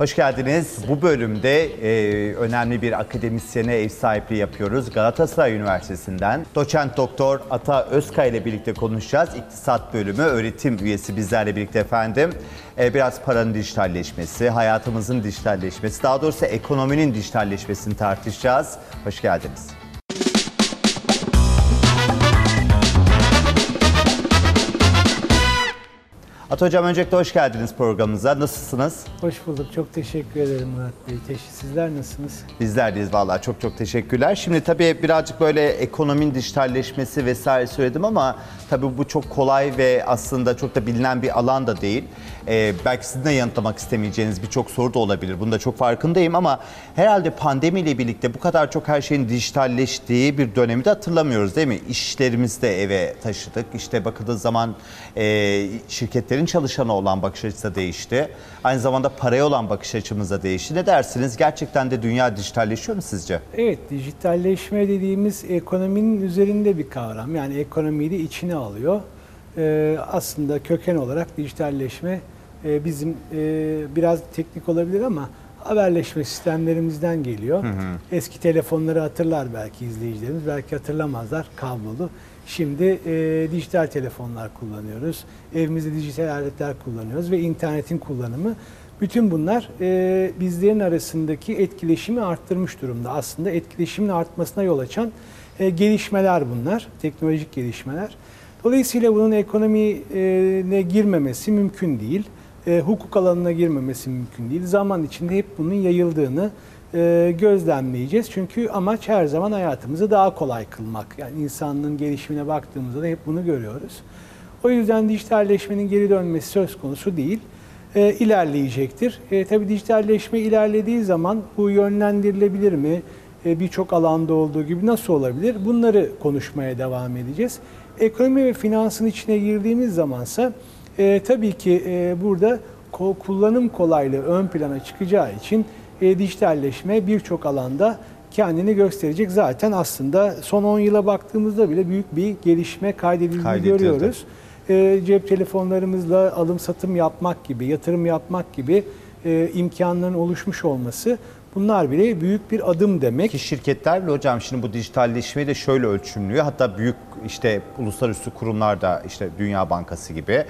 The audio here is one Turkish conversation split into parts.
Hoş geldiniz. Bu bölümde e, önemli bir akademisyene ev sahipliği yapıyoruz. Galatasaray Üniversitesi'nden doçent doktor Ata Özkay ile birlikte konuşacağız. İktisat bölümü öğretim üyesi bizlerle birlikte efendim. E, biraz paranın dijitalleşmesi, hayatımızın dijitalleşmesi, daha doğrusu ekonominin dijitalleşmesini tartışacağız. Hoş geldiniz. Ata Hocam öncelikle hoş geldiniz programımıza. Nasılsınız? Hoş bulduk. Çok teşekkür ederim Murat Bey. Teşekkür. Sizler nasılsınız? Bizler deyiz vallahi çok çok teşekkürler. Şimdi tabii birazcık böyle ekonominin dijitalleşmesi vesaire söyledim ama tabii bu çok kolay ve aslında çok da bilinen bir alan da değil. Ee, belki sizin de yanıtlamak istemeyeceğiniz birçok soru da olabilir. Bunda çok farkındayım ama herhalde pandemiyle birlikte bu kadar çok her şeyin dijitalleştiği bir dönemi de hatırlamıyoruz değil mi? İşlerimizi de eve taşıdık. İşte bakıldığı zaman e, şirketlerin çalışana olan bakış açısı da değişti. Aynı zamanda paraya olan bakış açımız da değişti. Ne dersiniz? Gerçekten de dünya dijitalleşiyor mu sizce? Evet, dijitalleşme dediğimiz ekonominin üzerinde bir kavram. Yani ekonomiyi de içine alıyor. Ee, aslında köken olarak dijitalleşme e, bizim e, biraz teknik olabilir ama haberleşme sistemlerimizden geliyor. Eski telefonları hatırlar belki izleyicilerimiz, belki hatırlamazlar kablolu. Şimdi e, dijital telefonlar kullanıyoruz. Evimizde dijital aletler kullanıyoruz ve internetin kullanımı. Bütün bunlar e, bizlerin arasındaki etkileşimi arttırmış durumda. Aslında etkileşimin artmasına yol açan e, gelişmeler bunlar, teknolojik gelişmeler. Dolayısıyla bunun ekonomiye girmemesi mümkün değil. E, hukuk alanına girmemesi mümkün değil. Zaman içinde hep bunun yayıldığını e, gözlemleyeceğiz. Çünkü amaç her zaman hayatımızı daha kolay kılmak. Yani insanlığın gelişimine baktığımızda da hep bunu görüyoruz. O yüzden dijitalleşmenin geri dönmesi söz konusu değil. E, ilerleyecektir. E, tabii dijitalleşme ilerlediği zaman bu yönlendirilebilir mi? E, Birçok alanda olduğu gibi nasıl olabilir? Bunları konuşmaya devam edeceğiz. Ekonomi ve finansın içine girdiğimiz zamansa e, tabii ki e, burada ko- kullanım kolaylığı ön plana çıkacağı için e, dijitalleşme birçok alanda kendini gösterecek. Zaten aslında son 10 yıla baktığımızda bile büyük bir gelişme kaydedildiğini Kaydedildi. görüyoruz. E, cep telefonlarımızla alım satım yapmak gibi, yatırım yapmak gibi e, imkanların oluşmuş olması bunlar bile büyük bir adım demek. Ki şirketler bile hocam şimdi bu dijitalleşmeyi de şöyle ölçümlüyor. Hatta büyük işte uluslararası kurumlar da işte Dünya Bankası gibi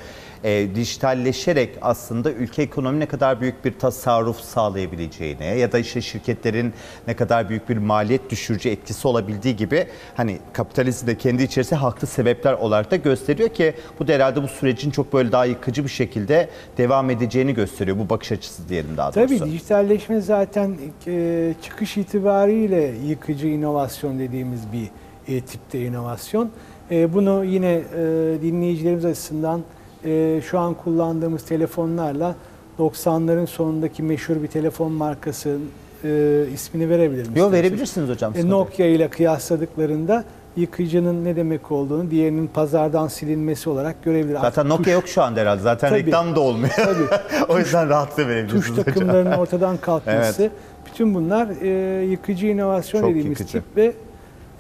e, dijitalleşerek aslında ülke ekonomi ne kadar büyük bir tasarruf sağlayabileceğini ya da işte şirketlerin ne kadar büyük bir maliyet düşürücü etkisi olabildiği gibi hani kapitalizm de kendi içerisinde haklı sebepler olarak da gösteriyor ki bu da herhalde bu sürecin çok böyle daha yıkıcı bir şekilde devam edeceğini gösteriyor. Bu bakış açısı diyelim daha doğrusu. Tabii dijitalleşme zaten e, çıkış itibariyle yıkıcı inovasyon dediğimiz bir e, tipte inovasyon. E, bunu yine e, dinleyicilerimiz açısından e, şu an kullandığımız telefonlarla 90'ların sonundaki meşhur bir telefon markası e, ismini verebilir misiniz? Yo verebilirsiniz hocam. E, yok. Nokia ile kıyasladıklarında yıkıcının ne demek olduğunu, diğerinin pazardan silinmesi olarak görebilir. Zaten Artık Nokia tuş- yok şu anda herhalde. Zaten Tabii. reklam da olmuyor. o yüzden rahatlığı verebilirsiniz tuş takımlarının ortadan kalkması. Evet. Bütün bunlar e, yıkıcı inovasyon Çok dediğimiz yıkıcı. tip ve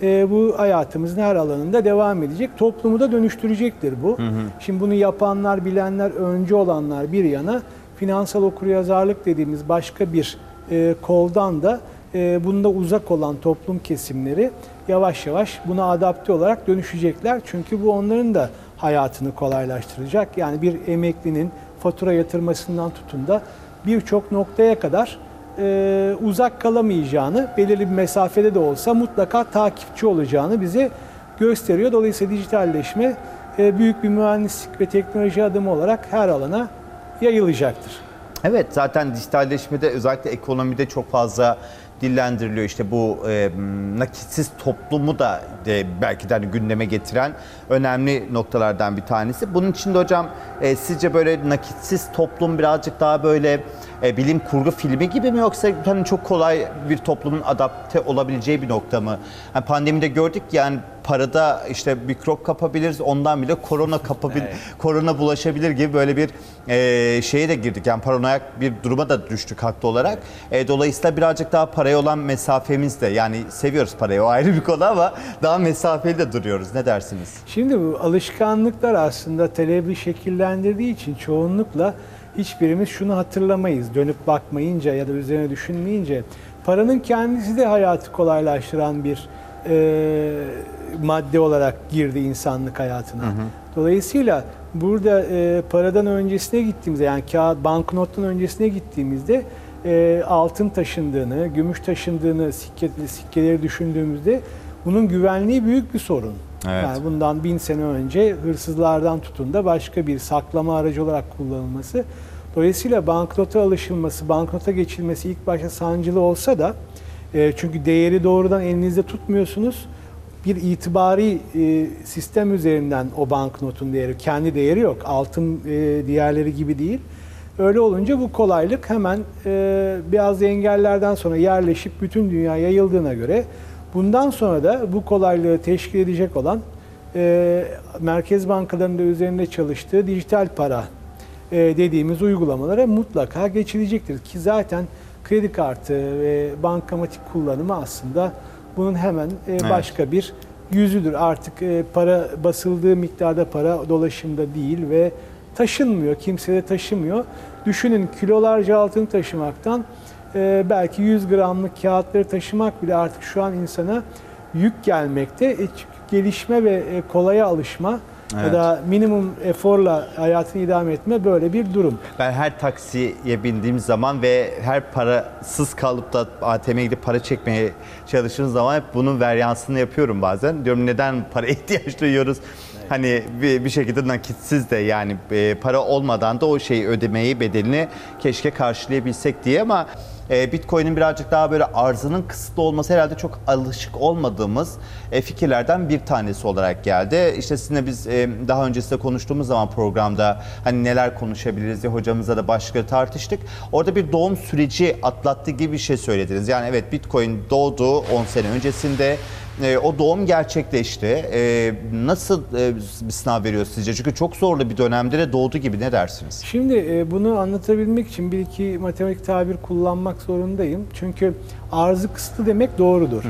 e, bu hayatımızın her alanında devam edecek. Toplumu da dönüştürecektir bu. Şimdi bunu yapanlar, bilenler, öncü olanlar bir yana finansal okuryazarlık dediğimiz başka bir e, koldan da e, bunda uzak olan toplum kesimleri yavaş yavaş buna adapte olarak dönüşecekler. Çünkü bu onların da hayatını kolaylaştıracak. Yani bir emeklinin fatura yatırmasından tutun da birçok noktaya kadar e, uzak kalamayacağını, belirli bir mesafede de olsa mutlaka takipçi olacağını bize gösteriyor. Dolayısıyla dijitalleşme e, büyük bir mühendislik ve teknoloji adımı olarak her alana yayılacaktır. Evet zaten dijitalleşmede özellikle ekonomide çok fazla dillendiriliyor. İşte bu e, nakitsiz toplumu da e, belki de hani gündeme getiren önemli noktalardan bir tanesi. Bunun için de hocam e, sizce böyle nakitsiz toplum birazcık daha böyle e, bilim kurgu filmi gibi mi yoksa hani çok kolay bir toplumun adapte olabileceği bir nokta mı? Hani pandemide gördük yani parada işte mikrop kapabiliriz ondan bile korona kapabilir, korona bulaşabilir gibi böyle bir e, şeye de girdik. Yani paranoyak bir duruma da düştük haklı olarak. E, dolayısıyla birazcık daha paraya olan mesafemiz de yani seviyoruz parayı o ayrı bir konu ama daha mesafeli de duruyoruz. Ne dersiniz? Şimdi bu alışkanlıklar aslında talebi şekillendirdiği için çoğunlukla hiçbirimiz şunu hatırlamayız. Dönüp bakmayınca ya da üzerine düşünmeyince paranın kendisi de hayatı kolaylaştıran bir e, madde olarak girdi insanlık hayatına. Dolayısıyla burada e, paradan öncesine gittiğimizde yani kağıt banknottan öncesine gittiğimizde e, altın taşındığını, gümüş taşındığını, sikke, sikkeleri düşündüğümüzde bunun güvenliği büyük bir sorun. Evet. Yani bundan bin sene önce hırsızlardan tutun da başka bir saklama aracı olarak kullanılması. Dolayısıyla banknota alışılması, banknota geçilmesi ilk başta sancılı olsa da e, çünkü değeri doğrudan elinizde tutmuyorsunuz. Bir itibari e, sistem üzerinden o banknotun değeri, kendi değeri yok. Altın e, diğerleri gibi değil. Öyle olunca bu kolaylık hemen e, bazı engellerden sonra yerleşip bütün dünya yayıldığına göre bundan sonra da bu kolaylığı teşkil edecek olan e, merkez bankalarında üzerinde çalıştığı dijital para e, dediğimiz uygulamalara mutlaka geçilecektir. Ki zaten kredi kartı ve bankamatik kullanımı aslında bunun hemen e, başka bir yüzüdür. Artık e, para basıldığı miktarda para dolaşımda değil ve taşınmıyor. Kimse de taşımıyor. Düşünün kilolarca altın taşımaktan e, belki 100 gramlık kağıtları taşımak bile artık şu an insana yük gelmekte. E, gelişme ve e, kolaya alışma Evet. ya da minimum eforla hayatını idame etme böyle bir durum. Ben her taksiye bindiğim zaman ve her parasız kalıp da ATM'ye gidip para çekmeye çalıştığım zaman hep bunun varyansını yapıyorum bazen. Diyorum neden para ihtiyaç duyuyoruz? Hani bir, bir şekilde nakitsiz de yani e, para olmadan da o şeyi ödemeyi bedelini keşke karşılayabilsek diye ama e, Bitcoin'in birazcık daha böyle arzının kısıtlı olması herhalde çok alışık olmadığımız e, fikirlerden bir tanesi olarak geldi. İşte sizinle biz e, daha öncesinde konuştuğumuz zaman programda hani neler konuşabiliriz diye hocamızla da başlıkları tartıştık. Orada bir doğum süreci atlattı gibi bir şey söylediniz. Yani evet Bitcoin doğdu 10 sene öncesinde. E, o doğum gerçekleşti. E, nasıl e, bir sınav veriyor sizce? Çünkü çok zorlu bir dönemde de doğdu gibi ne dersiniz? Şimdi e, bunu anlatabilmek için bir iki matematik tabir kullanmak zorundayım. Çünkü arzı kısıtlı demek doğrudur.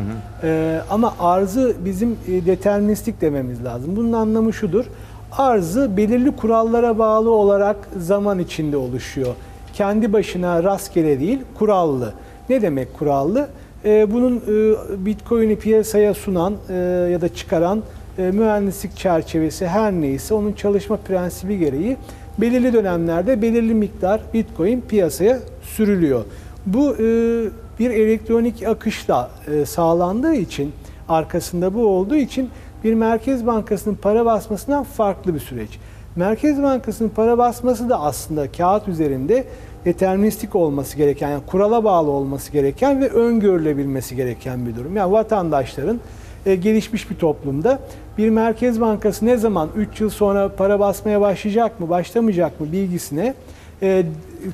E, ama arzı bizim e, deterministik dememiz lazım. Bunun anlamı şudur. Arzı belirli kurallara bağlı olarak zaman içinde oluşuyor. Kendi başına rastgele değil, kurallı. Ne demek kurallı? E, bunun e, Bitcoin'i piyasaya sunan e, ya da çıkaran e, mühendislik çerçevesi her neyse onun çalışma prensibi gereği belirli dönemlerde belirli miktar Bitcoin piyasaya sürülüyor. Bu e, bir elektronik akışla e, sağlandığı için arkasında bu olduğu için bir merkez bankasının para basmasından farklı bir süreç. Merkez Bankası'nın para basması da aslında kağıt üzerinde deterministik olması gereken, yani kurala bağlı olması gereken ve öngörülebilmesi gereken bir durum. Yani vatandaşların e, gelişmiş bir toplumda bir merkez bankası ne zaman 3 yıl sonra para basmaya başlayacak mı, başlamayacak mı bilgisine e,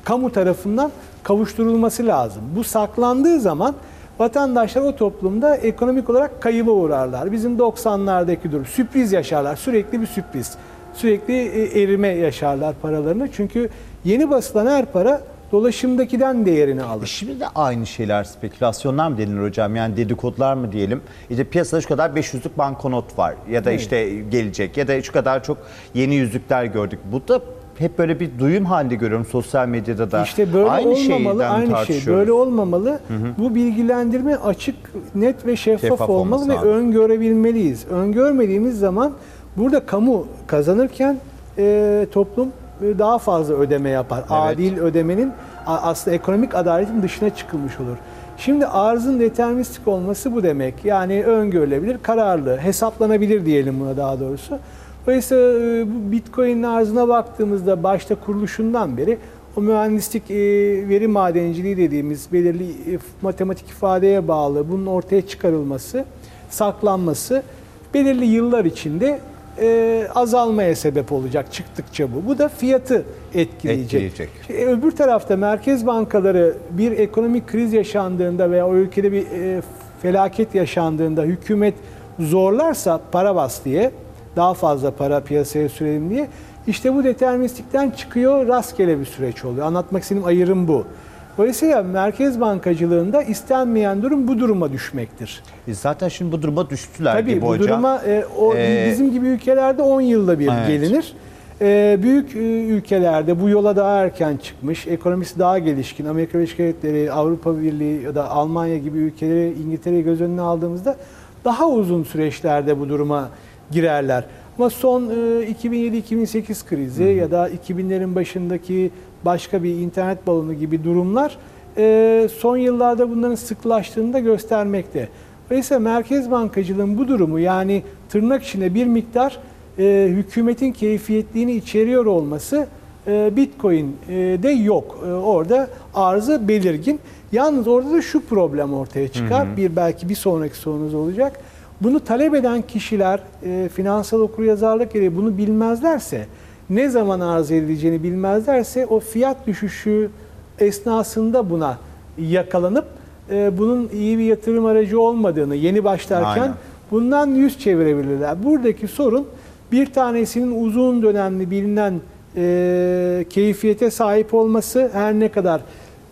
kamu tarafından kavuşturulması lazım. Bu saklandığı zaman vatandaşlar o toplumda ekonomik olarak kayıba uğrarlar. Bizim 90'lardaki durum. Sürpriz yaşarlar. Sürekli bir sürpriz. Sürekli e, erime yaşarlar paralarını. Çünkü yeni basılan her para dolaşımdakiden değerini alır. Şimdi de aynı şeyler spekülasyonlar mı denilir hocam? Yani dedikodular mı diyelim? İşte piyasada şu kadar 500'lük banknot var ya da işte gelecek ya da şu kadar çok yeni yüzükler gördük. Bu da hep böyle bir duyum halinde görüyorum sosyal medyada da. İşte böyle aynı olmamalı, aynı şey. Böyle olmamalı. Bu bilgilendirme açık, net ve şeffaf, Şeffaf olmalı ve lazım. öngörebilmeliyiz. Öngörmediğimiz zaman burada kamu kazanırken e, toplum e, daha fazla ödeme yapar. Adil ödemenin aslında ekonomik adaletin dışına çıkılmış olur. Şimdi arzın deterministik olması bu demek. Yani öngörülebilir, kararlı, hesaplanabilir diyelim buna daha doğrusu. Dolayısıyla e, bu Bitcoin'in arzına baktığımızda başta kuruluşundan beri o mühendislik e, veri madenciliği dediğimiz belirli matematik ifadeye bağlı bunun ortaya çıkarılması, saklanması belirli yıllar içinde e, azalmaya sebep olacak çıktıkça bu. Bu da fiyatı etkileyecek. Etkileyecek. E, öbür tarafta merkez bankaları bir ekonomik kriz yaşandığında veya o ülkede bir e, felaket yaşandığında hükümet zorlarsa para bas diye daha fazla para piyasaya sürelim diye işte bu deterministikten çıkıyor rastgele bir süreç oluyor. Anlatmak istediğim ayrım bu. Dolayısıyla merkez bankacılığında istenmeyen durum bu duruma düşmektir. E Zaten şimdi bu duruma düştüler Tabii gibi bu hocam. duruma e, o Ee, bizim gibi ülkelerde 10 yılda bir Evet. gelinir. Ee, büyük e, ülkelerde bu yola daha erken çıkmış, ekonomisi daha gelişkin, Amerika Birleşik Devletleri, Avrupa Birliği ya da Almanya gibi ülkeleri, İngiltere'yi göz önüne aldığımızda daha uzun süreçlerde bu duruma girerler. Ama son e, 2007-2008 krizi ya da 2000'lerin başındaki başka bir internet balonu gibi durumlar e, son yıllarda bunların sıklaştığını da göstermekte. Dolayısıyla merkez bankacılığın bu durumu yani tırnak içinde bir miktar e, hükümetin keyfiyetliğini içeriyor olması e, Bitcoin'de yok. E, orada arzı belirgin. Yalnız orada da şu problem ortaya çıkar. Bir belki bir sonraki sorunuz olacak. Bunu talep eden kişiler e, finansal okuryazarlık gereği bunu bilmezlerse, ne zaman arz edileceğini bilmezlerse o fiyat düşüşü esnasında buna yakalanıp e, bunun iyi bir yatırım aracı olmadığını yeni başlarken Aynen. bundan yüz çevirebilirler. Buradaki sorun bir tanesinin uzun dönemli bilinen e, keyfiyete sahip olması her ne kadar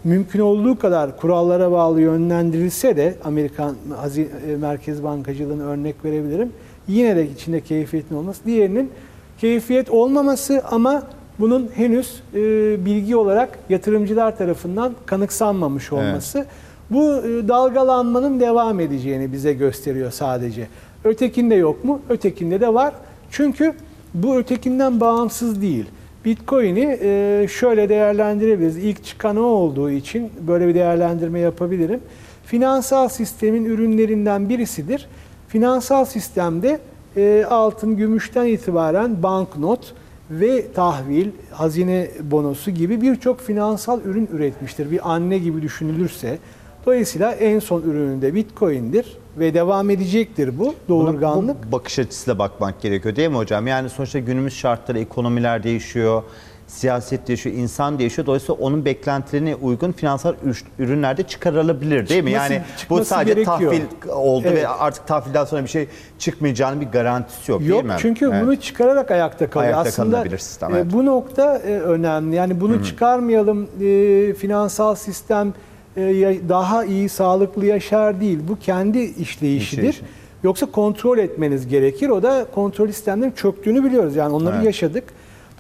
mümkün olduğu kadar kurallara bağlı yönlendirilse de Amerikan e, Merkez Bankacılığı'na örnek verebilirim. Yine de içinde keyfiyetin olması. Diğerinin keyfiyet olmaması ama bunun henüz e, bilgi olarak yatırımcılar tarafından kanıksanmamış olması. Bu e, dalgalanmanın devam edeceğini bize gösteriyor sadece. Ötekinde yok mu? Ötekinde de var. Çünkü bu ötekinden bağımsız değil. Bitcoin'i e, şöyle değerlendirebiliriz. İlk çıkan o olduğu için böyle bir değerlendirme yapabilirim. Finansal sistemin ürünlerinden birisidir. Finansal sistemde e, altın, gümüşten itibaren banknot ve tahvil, hazine bonosu gibi birçok finansal ürün üretmiştir. Bir anne gibi düşünülürse. Dolayısıyla en son ürünü de Bitcoin'dir ve devam edecektir bu doğurganlık. Buna bu bakış açısıyla bakmak gerekiyor değil mi hocam? Yani sonuçta günümüz şartları, ekonomiler değişiyor, siyaset değişiyor, insan değişiyor. Dolayısıyla onun beklentilerine uygun finansal ür- ürünler de çıkarılabilir değil mi? Çıkması- yani bu sadece gerekiyor. tahvil oldu Evet. ve artık tahvilden sonra bir şey çıkmayacağının bir garantisi yok, Yok değil mi? çünkü Evet. bunu çıkararak ayakta kalıyor. Ayakta Aslında sistem, e, evet. bu nokta e, önemli. Yani bunu çıkarmayalım e, finansal sistem e, daha iyi, sağlıklı yaşar değil. Bu kendi işleyişidir. İşleyişi. Yoksa kontrol etmeniz gerekir. O da kontrol sistemlerin çöktüğünü biliyoruz. Yani onları Evet. yaşadık.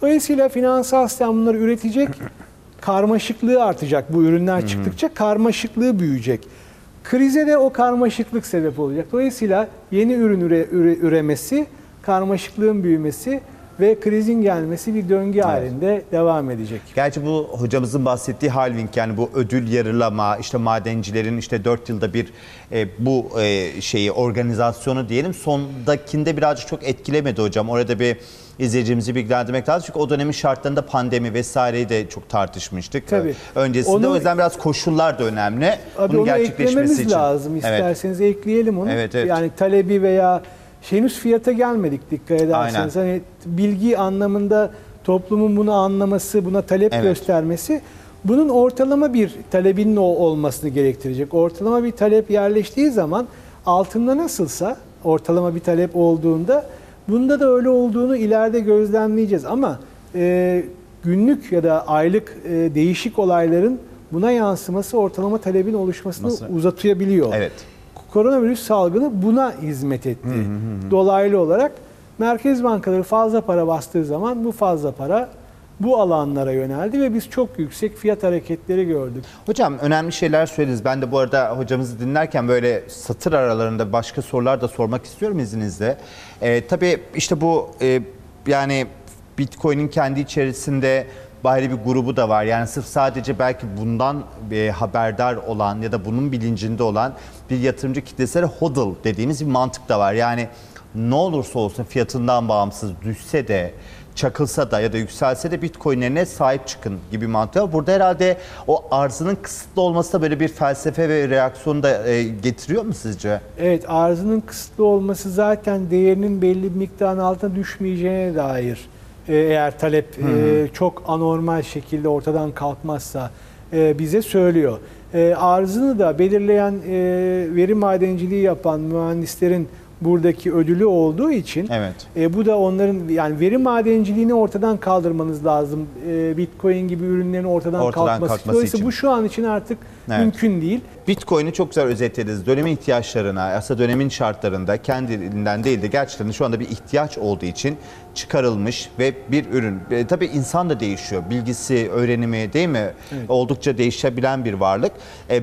Dolayısıyla finansal sistem bunları üretecek. karmaşıklığı artacak. Bu ürünler çıktıkça karmaşıklığı büyüyecek. Krize de o karmaşıklık sebep olacak. Dolayısıyla yeni ürün üre- üre- üremesi, karmaşıklığın büyümesi ve krizin gelmesi bir döngü halinde devam edecek. Gerçi bu hocamızın bahsettiği halving yani bu ödül yarılama işte madencilerin işte 4 yılda bir e, bu e, şeyi organizasyonu diyelim sondakinde birazcık çok etkilemedi hocam. Orada bir izleyicimizi bilgilendirmek lazım. Çünkü o dönemin şartlarında pandemi vesaireyi de çok tartışmıştık. Tabii. Öncesinde Onu- o yüzden biraz koşullar da önemli. Abi Bunun onu gerçekleşmesi için. lazım. Evet. İsterseniz ekleyelim onu. Evet, evet. Yani talebi veya henüz fiyata gelmedik dikkat ederseniz. Hani bilgi anlamında toplumun bunu anlaması, buna talep Evet. göstermesi bunun ortalama bir talebinin olmasını gerektirecek. Ortalama bir talep yerleştiği zaman altında nasılsa ortalama bir talep olduğunda bunda da öyle olduğunu ileride gözlemleyeceğiz. Ama e, günlük ya da aylık e, değişik olayların buna yansıması ortalama talebin oluşmasını Nasıl? uzatabiliyor. Evet. Koronavirüs salgını buna hizmet etti. Dolaylı olarak merkez bankaları fazla para bastığı zaman bu fazla para bu alanlara yöneldi ve biz çok yüksek fiyat hareketleri gördük. Hocam önemli şeyler söylediniz. Ben de bu arada hocamızı dinlerken böyle satır aralarında başka sorular da sormak istiyorum izninizle. Ee, tabii işte bu e, yani Bitcoin'in kendi içerisinde ayrı bir grubu da var. Yani sırf sadece belki bundan e, haberdar olan ya da bunun bilincinde olan bir yatırımcı kitlesine hodl dediğimiz bir mantık da var. Yani ne olursa olsun fiyatından bağımsız düşse de çakılsa da ya da yükselse de bitcoinlerine sahip çıkın gibi mantığı var. Burada herhalde o arzının kısıtlı olması da böyle bir felsefe ve reaksiyon da e, getiriyor mu sizce? Evet arzının kısıtlı olması zaten değerinin belli bir miktarın altına düşmeyeceğine dair e, eğer talep e, çok anormal şekilde ortadan kalkmazsa e, bize söylüyor. E, arzını da belirleyen e, veri madenciliği yapan mühendislerin buradaki ödülü olduğu için Evet. e, bu da onların yani veri madenciliğini ortadan kaldırmanız lazım. E, Bitcoin gibi ürünlerin ortadan, Ortadan kalkması. kalkması Dolayısıyla için. bu şu an için artık Evet. mümkün değil. Bitcoin'i çok güzel özetlediniz. Dönemin ihtiyaçlarına, aslında dönemin şartlarında kendiliğinden değil de gerçekten şu anda bir ihtiyaç olduğu için çıkarılmış ve bir ürün. E, tabii insan da değişiyor. Bilgisi, öğrenimi değil mi? Evet. Oldukça değişebilen bir varlık. E,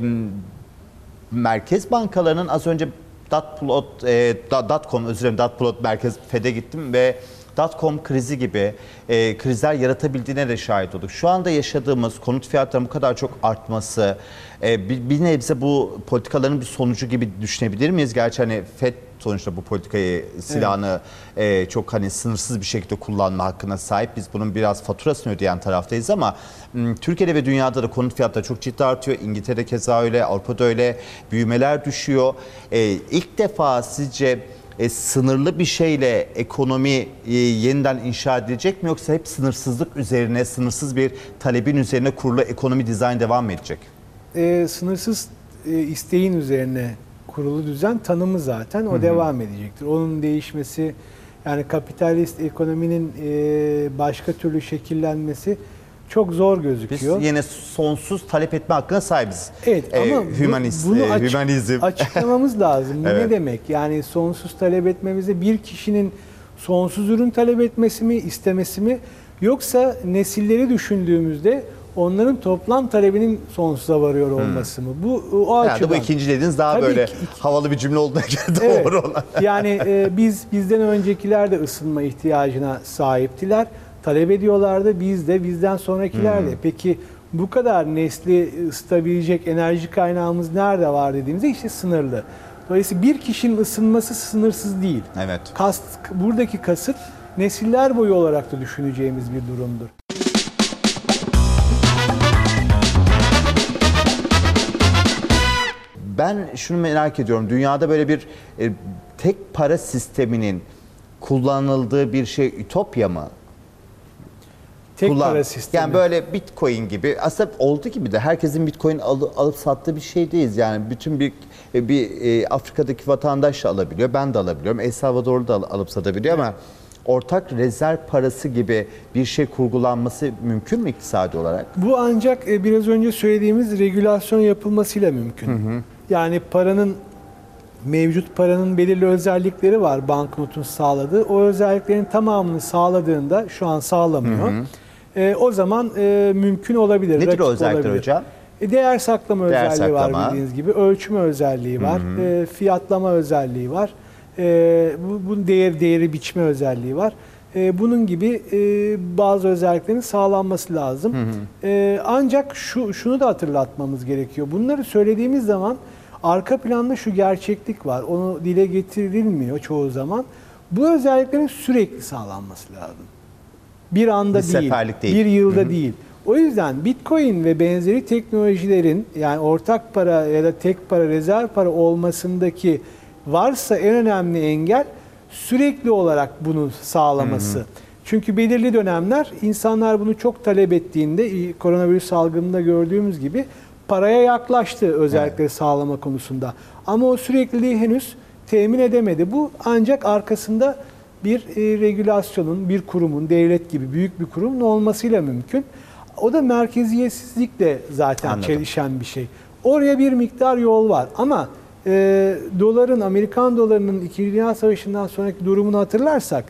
merkez bankalarının az önce Datplot, e, da- Datcom özür dilerim Datplot Merkez Fed'e gittim ve Datcom krizi gibi e, krizler yaratabildiğine de şahit olduk. Şu anda yaşadığımız konut fiyatlarının bu kadar çok artması e, bir, bir nebze bu politikaların bir sonucu gibi düşünebilir miyiz? Gerçi hani Fed sonuçta bu politikayı silahını e, çok hani sınırsız bir şekilde kullanma hakkına sahip. Biz bunun biraz faturasını ödeyen taraftayız ama Türkiye'de ve dünyada da konut fiyatları çok ciddi artıyor. İngiltere'de keza öyle, Avrupa'da öyle. Büyümeler düşüyor. E, ilk defa sizce e, sınırlı bir şeyle ekonomi e, yeniden inşa edilecek mi yoksa hep sınırsızlık üzerine, sınırsız bir talebin üzerine kurulu ekonomi dizayn devam mı edecek? e, sınırsız e, isteğin üzerine kurulu düzen tanımı zaten o devam edecektir. Onun değişmesi yani kapitalist ekonominin e, başka türlü şekillenmesi çok zor Biz gözüküyor. yine sonsuz talep etme hakkına sahibiz. Evet E, ama hümanist, bunu e, açık- hümanizm. açıklamamız lazım. Bu Evet. ne demek? Yani sonsuz talep etmemize bir kişinin sonsuz ürün talep etmesi mi, istemesi mi? Yoksa nesilleri düşündüğümüzde onların toplam talebinin sonsuza varıyor olması mı? Bu o açıdan. bu ikinci dediğiniz daha Tabii böyle ki havalı bir cümle olduğuna göre Evet. doğru olan. Yani e, biz bizden öncekiler de ısınma ihtiyacına sahiptiler. Talep ediyorlardı. Biz de bizden sonrakiler Hmm. de. Peki bu kadar nesli ısıtabilecek enerji kaynağımız nerede var dediğimizde işte sınırlı. Dolayısıyla bir kişinin ısınması sınırsız değil. Evet. Kast, buradaki kasıt nesiller boyu olarak da düşüneceğimiz bir durumdur. Ben şunu merak ediyorum. Dünyada böyle bir e, tek para sisteminin kullanıldığı bir şey ütopya mı? Tek Kullan- para sistemi. Yani böyle Bitcoin gibi aslında oldu gibi de herkesin Bitcoin alı- alıp sattığı bir şey değiliz. Yani bütün bir e, bir e, Afrika'daki vatandaş da alabiliyor. Ben de alabiliyorum. El Salvador'da da al- alıp satabiliyor ama ortak rezerv parası gibi bir şey kurgulanması mümkün mü iktisadi olarak? Bu ancak e, biraz önce söylediğimiz regülasyon yapılmasıyla mümkün. Yani paranın mevcut paranın belirli özellikleri var banknotun sağladığı. O özelliklerin tamamını sağladığında şu an sağlamıyor. E, o zaman e, mümkün olabilir. Nedir o özellikler olabilir. hocam? E, değer saklama Değer özelliği var saklama. bildiğiniz gibi. Ölçme özelliği var. e, fiyatlama özelliği var. E, bu, bu değer değeri biçme özelliği var. E, bunun gibi e, bazı özelliklerin sağlanması lazım. E, ancak şu şunu da hatırlatmamız gerekiyor. Bunları söylediğimiz zaman arka planda şu gerçeklik var. Onu dile getirilmiyor çoğu zaman. Bu özelliklerin sürekli sağlanması lazım. Bir anda Bir değil, değil. bir yılda değil. O yüzden Bitcoin ve benzeri teknolojilerin yani ortak para ya da tek para, rezerv para olmasındaki varsa en önemli engel sürekli olarak bunu sağlaması. Çünkü belirli dönemler insanlar bunu çok talep ettiğinde koronavirüs salgınında gördüğümüz gibi paraya yaklaştı özellikle sağlama konusunda. Ama o sürekliliği henüz temin edemedi. Bu ancak arkasında bir e, regülasyonun, bir kurumun, devlet gibi büyük bir kurumun olmasıyla mümkün. O da merkeziyetsizlikle zaten Anladım. çelişen bir şey. Oraya bir miktar yol var ama e, doların, Amerikan dolarının 2. Dünya Savaşı'ndan sonraki durumunu hatırlarsak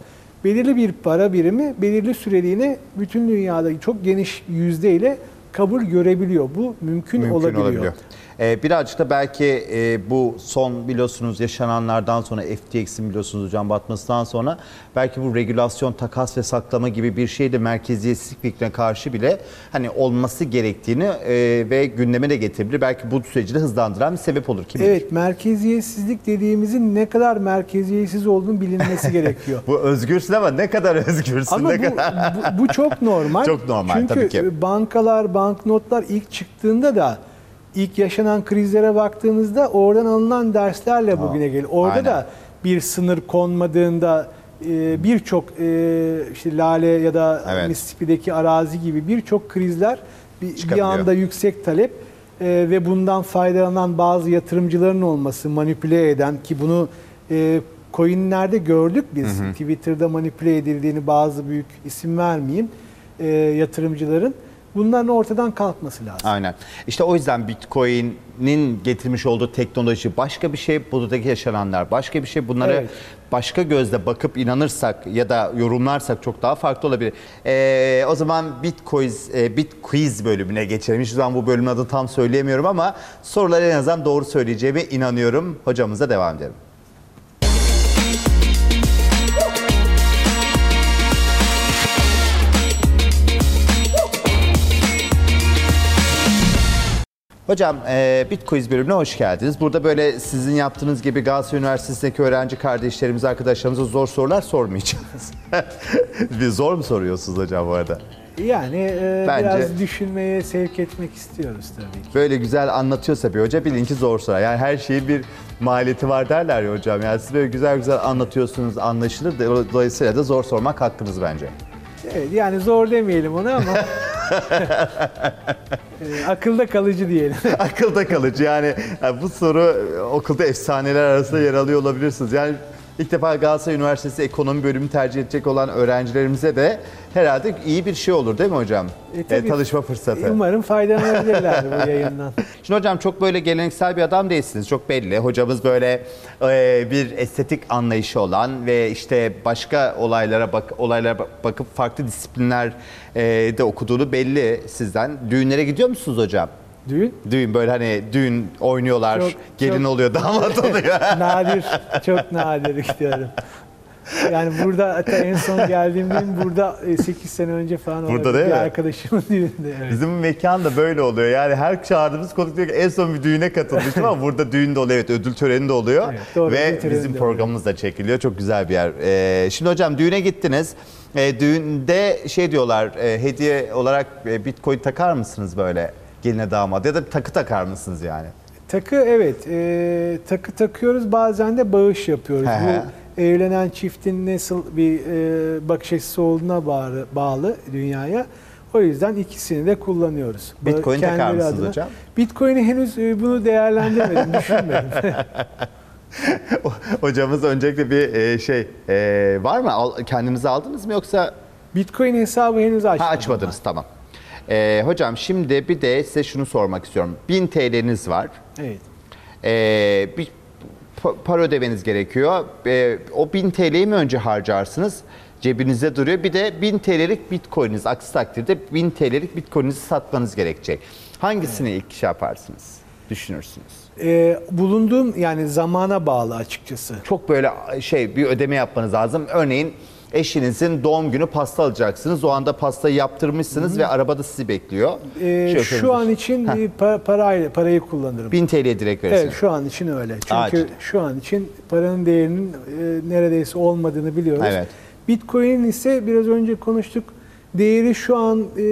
belirli bir para birimi belirli süreliğine bütün dünyada çok geniş yüzdeyle kabul görebiliyor. Bu mümkün, mümkün olabiliyor. olabiliyor. Ee, birazcık da belki e, bu son biliyorsunuz yaşananlardan sonra FTX'in biliyorsunuz hocam batmasından sonra belki bu regülasyon, takas ve saklama gibi bir şey de merkeziyetsizlik fikrine karşı bile hani olması gerektiğini e, ve gündeme de getirebilir. Belki bu süreci de hızlandıran bir sebep olur. Kim bilir? Evet, merkeziyetsizlik dediğimizin ne kadar merkeziyetsiz olduğunu bilinmesi gerekiyor. Bu özgürsün ama ne kadar özgürsün Ama ne bu, kadar. bu, bu çok normal. Çok normal, Çünkü tabii ki. bankalar, banknotlar ilk çıktığında da ilk yaşanan krizlere baktığınızda oradan alınan derslerle bugüne gelir. Orada aynen. da bir sınır konmadığında e, birçok e, işte Lale ya da Evet. Mississippi'deki arazi gibi birçok krizler bir, bir anda yüksek talep e, ve bundan faydalanan bazı yatırımcıların olması manipüle eden ki bunu coinlerde gördük biz Twitter'da manipüle edildiğini bazı büyük isim vermeyeyim yatırımcıların. Bunların ortadan kalkması lazım. Aynen. İşte o yüzden Bitcoin'in getirmiş olduğu teknoloji başka bir şey, buradaki yaşananlar başka bir şey. Bunları Evet. başka gözle bakıp inanırsak ya da yorumlarsak çok daha farklı olabilir. Ee, o zaman Bitcoin, e, Bitquiz bölümüne geçelim. Hiçbir zaman bu bölümün adını tam söyleyemiyorum ama soruları en azından doğru söyleyeceğime inanıyorum. Hocamıza devam edelim. Hocam e, Bitcoin bölümüne hoş geldiniz. Burada böyle sizin yaptığınız gibi Galatasaray Üniversitesi'ndeki öğrenci kardeşlerimiz, arkadaşlarımıza zor sorular sormayacağız. Bir zor mu soruyorsunuz hocam bu arada? Yani e, Bence- biraz düşünmeye sevk etmek istiyoruz tabii ki. Böyle güzel anlatıyorsa bir hoca bilin ki zor sorar. Yani her şeyin bir maliyeti var derler ya hocam. Yani siz böyle güzel güzel anlatıyorsunuz, anlaşılır. Dolayısıyla da zor sormak hakkınız bence. Evet, yani zor demeyelim ona ama akılda kalıcı diyelim. Akılda kalıcı yani, yani bu soru e, okulda efsaneler arasında yer alıyor olabilirsiniz. Yani ilk defa Galatasaray Üniversitesi ekonomi bölümü tercih edecek olan öğrencilerimize de herhalde iyi bir şey olur değil mi hocam? E, tabii. E, tanışma fırsatı. Umarım faydalanabilirler bu yayından. Şimdi hocam çok böyle geleneksel bir adam değilsiniz. Çok belli. Hocamız böyle e, bir estetik anlayışı olan ve işte başka olaylara bak olaylara bak- bakıp farklı disiplinler e, de okuduğunu belli sizden. Düğünlere gidiyor musunuz hocam? Düğün Düğün böyle hani düğün oynuyorlar, Çok- gelin çok- oluyor, damat oluyor. nadir, çok nadir gidiyorum. Yani burada hatta en son geldiğim gün burada 8 sene önce falan Burada değil bir mi? arkadaşımın düğünde. Evet. Bizim mekan da böyle oluyor. Yani her çağırdığımız konuk diyor ki en son bir düğüne katılmıştım ama burada düğün de oluyor. Evet ödül töreni de oluyor. Evet, doğru, Ve bizim programımız da çekiliyor. Çok güzel bir yer. Ee, şimdi hocam düğüne gittiniz. Ee, düğünde şey diyorlar e, hediye olarak e, bitcoin takar mısınız böyle geline damat ya da takı takar mısınız yani? Takı evet e, takı takıyoruz bazen de bağış yapıyoruz. Bu evlenen çiftin nasıl bir e, bakış açısı olduğuna bağlı, bağlı dünyaya. O yüzden ikisini de kullanıyoruz. Bitcoin takar kendileri mısınız adına. hocam? Bitcoin'i henüz e, bunu değerlendirmedim, düşünmedim. Hocamız öncelikle bir e, şey e, var mı? Al- kendinize aldınız mı yoksa Bitcoin hesabı henüz açmadım. Ha açmadınız tamam. Ee, hocam şimdi bir de size şunu sormak istiyorum. 1000 TL'niz var. Evet. Ee, bir pa- para ödemeniz gerekiyor. Ee, o 1000 TL'yi mi önce harcarsınız? Cebinizde duruyor. Bir de 1000 TL'lik bitcoininiz. Aksi takdirde 1000 TL'lik bitcoininizi satmanız gerekecek. Hangisini ilk şey yaparsınız? Düşünürsünüz. E, bulunduğum yani zamana bağlı açıkçası. Çok böyle şey bir ödeme yapmanız lazım. Örneğin eşinizin doğum günü pasta alacaksınız. O anda pastayı yaptırmışsınız ve arabada sizi bekliyor. E, Şoförünüz- şu an için Heh. bir pa- parayla parayı kullanırım. 1000 TL'ye direkt verirsiniz. Evet şu an için öyle. Çünkü Acil. şu an için paranın değerinin e, neredeyse olmadığını biliyoruz. Evet. Bitcoin ise biraz önce konuştuk. Değeri şu an e,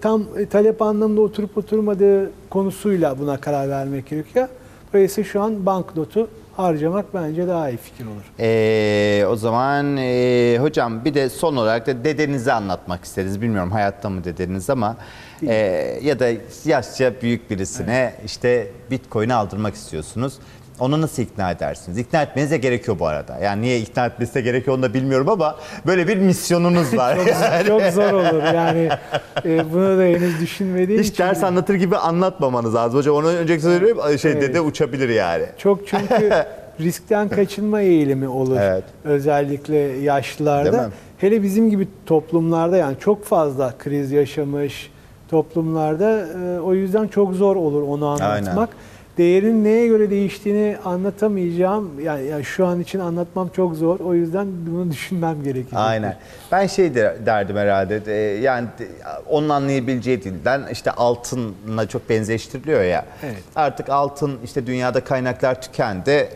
tam e, talep anlamında oturup oturmadığı konusuyla buna karar vermek gerekiyor. Dolayısıyla şu an banknotu harcamak bence daha iyi fikir olur. Ee, o zaman ee, hocam bir de son olarak da dedenizi anlatmak isteriz. Bilmiyorum hayatta mı dedeniz ama ee, ya da yaşça büyük birisine işte bitcoin'i aldırmak istiyorsunuz. Onu nasıl ikna edersiniz? İkna etmenize gerekiyor bu arada. Yani niye ikna etmesi gerekiyor onu da bilmiyorum ama böyle bir misyonunuz var. Yani Çok zor olur yani e, bunu da henüz düşünmediğim Hiç için. ders anlatır gibi anlatmamanız lazım hocam. Onu önceki söyleyeyim şey Evet. dede uçabilir yani. Çok çünkü riskten kaçınma eğilimi olur. Evet. Özellikle yaşlılarda. Hele bizim gibi toplumlarda yani çok fazla kriz yaşamış toplumlarda e, o yüzden çok zor olur onu anlatmak. Değerin neye göre değiştiğini anlatamayacağım. Yani, yani şu an için anlatmam çok zor. O yüzden bunu düşünmem gerekecek. Aynen. Ben şey de derdim herhalde. e, Yani onun anlayabileceği dilden işte altınla çok benzeştiriliyor ya. Evet. Artık altın işte dünyada kaynaklar tükendi.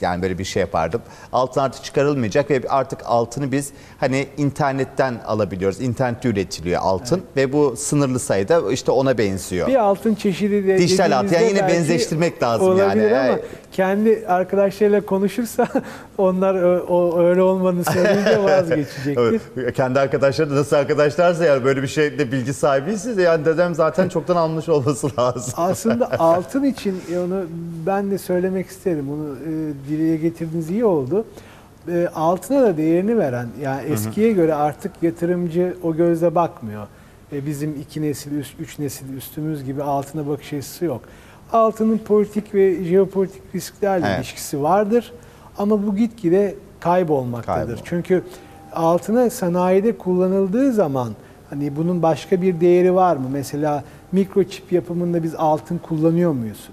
Yani böyle bir şey yapardım. Altın artık çıkarılmayacak ve artık altını biz hani internetten alabiliyoruz. İnternette üretiliyor altın ve bu sınırlı sayıda işte ona benziyor. Bir altın çeşidi de Dijital altın. Yani yine benzeştirmek lazım yani. ama Evet. Kendi arkadaşlarıyla konuşursa onlar ö- o, öyle olmadığını söyleyince vazgeçecektir. Evet. Kendi arkadaşları da nasıl arkadaşlarsa yani böyle bir şeyde bilgi sahibiyseniz yani dedem zaten çoktan almış olması lazım. Aslında altın için onu ben de söylemek isterim. Onu e, dile getirdiğiniz iyi oldu. e, altına da değerini veren yani eskiye göre artık yatırımcı o gözle bakmıyor. E, bizim iki nesil, üst, üç nesil üstümüz gibi altına bakış açısı yok. Altının politik ve jeopolitik risklerle Evet. ilişkisi vardır ama bu gitgide kaybolmaktadır. Kaybol. Çünkü altına sanayide kullanıldığı zaman hani bunun başka bir değeri var mı? Mesela mikroçip yapımında biz altın kullanıyor muyuz?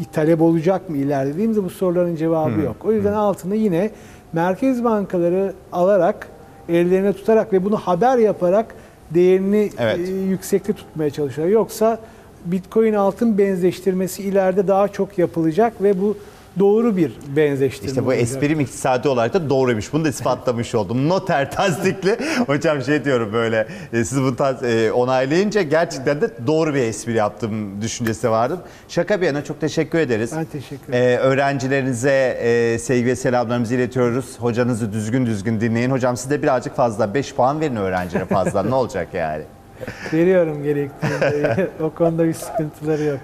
E, talep olacak mı ileride dediğimizde bu soruların cevabı yok. O yüzden altını yine merkez bankaları alarak ellerine tutarak ve bunu haber yaparak değerini Evet. e, yüksekte tutmaya çalışıyorlar. Yoksa Bitcoin altın benzeştirmesi ileride daha çok yapılacak ve bu doğru bir benzeştirme İşte bu olacak. esprim iktisadi olarak da doğruymuş. Bunu da ispatlamış oldum. Noter tasdikli. Hocam şey diyorum böyle e, siz bunu tas- e, onaylayınca gerçekten de doğru bir espri yaptım düşüncesi vardı. Şaka bir yana çok teşekkür ederiz. Ben teşekkür ederim. Ee, öğrencilerinize e, sevgi ve selamlarımızı iletiyoruz. Hocanızı düzgün düzgün dinleyin. Hocam siz de birazcık fazla 5 puan verin öğrencilere fazla. ne olacak yani? Veriyorum gerektiğinde. o konuda bir sıkıntıları yok.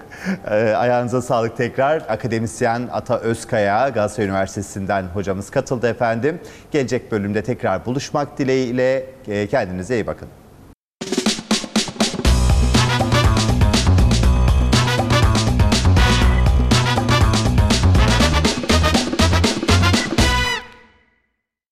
Ee, ayağınıza sağlık tekrar. Akademisyen Ata Özkaya Galatasaray Üniversitesi'nden hocamız katıldı efendim. Gelecek bölümde tekrar buluşmak dileğiyle e, kendinize iyi bakın.